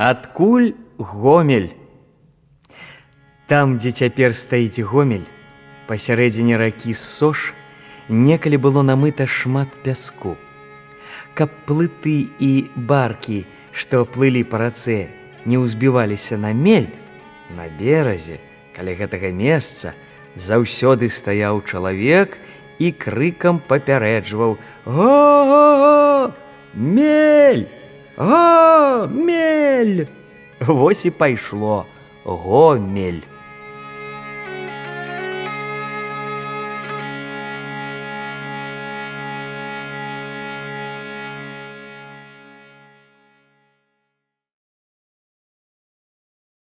пакуль гомель. Там, дзе цяпер стаіць гомель, пасярэдзіне ракі сош, некалі было намыта шмат пяску. Каб плыты і баркі, што плылі па рацэ, не ўзбіваліся на мель, на беразе, каля гэтага месца заўсёды стаяў чалавек і крыкам папярэджваў: Го! Мель! Го! Мель! Вось і пайшло гомель.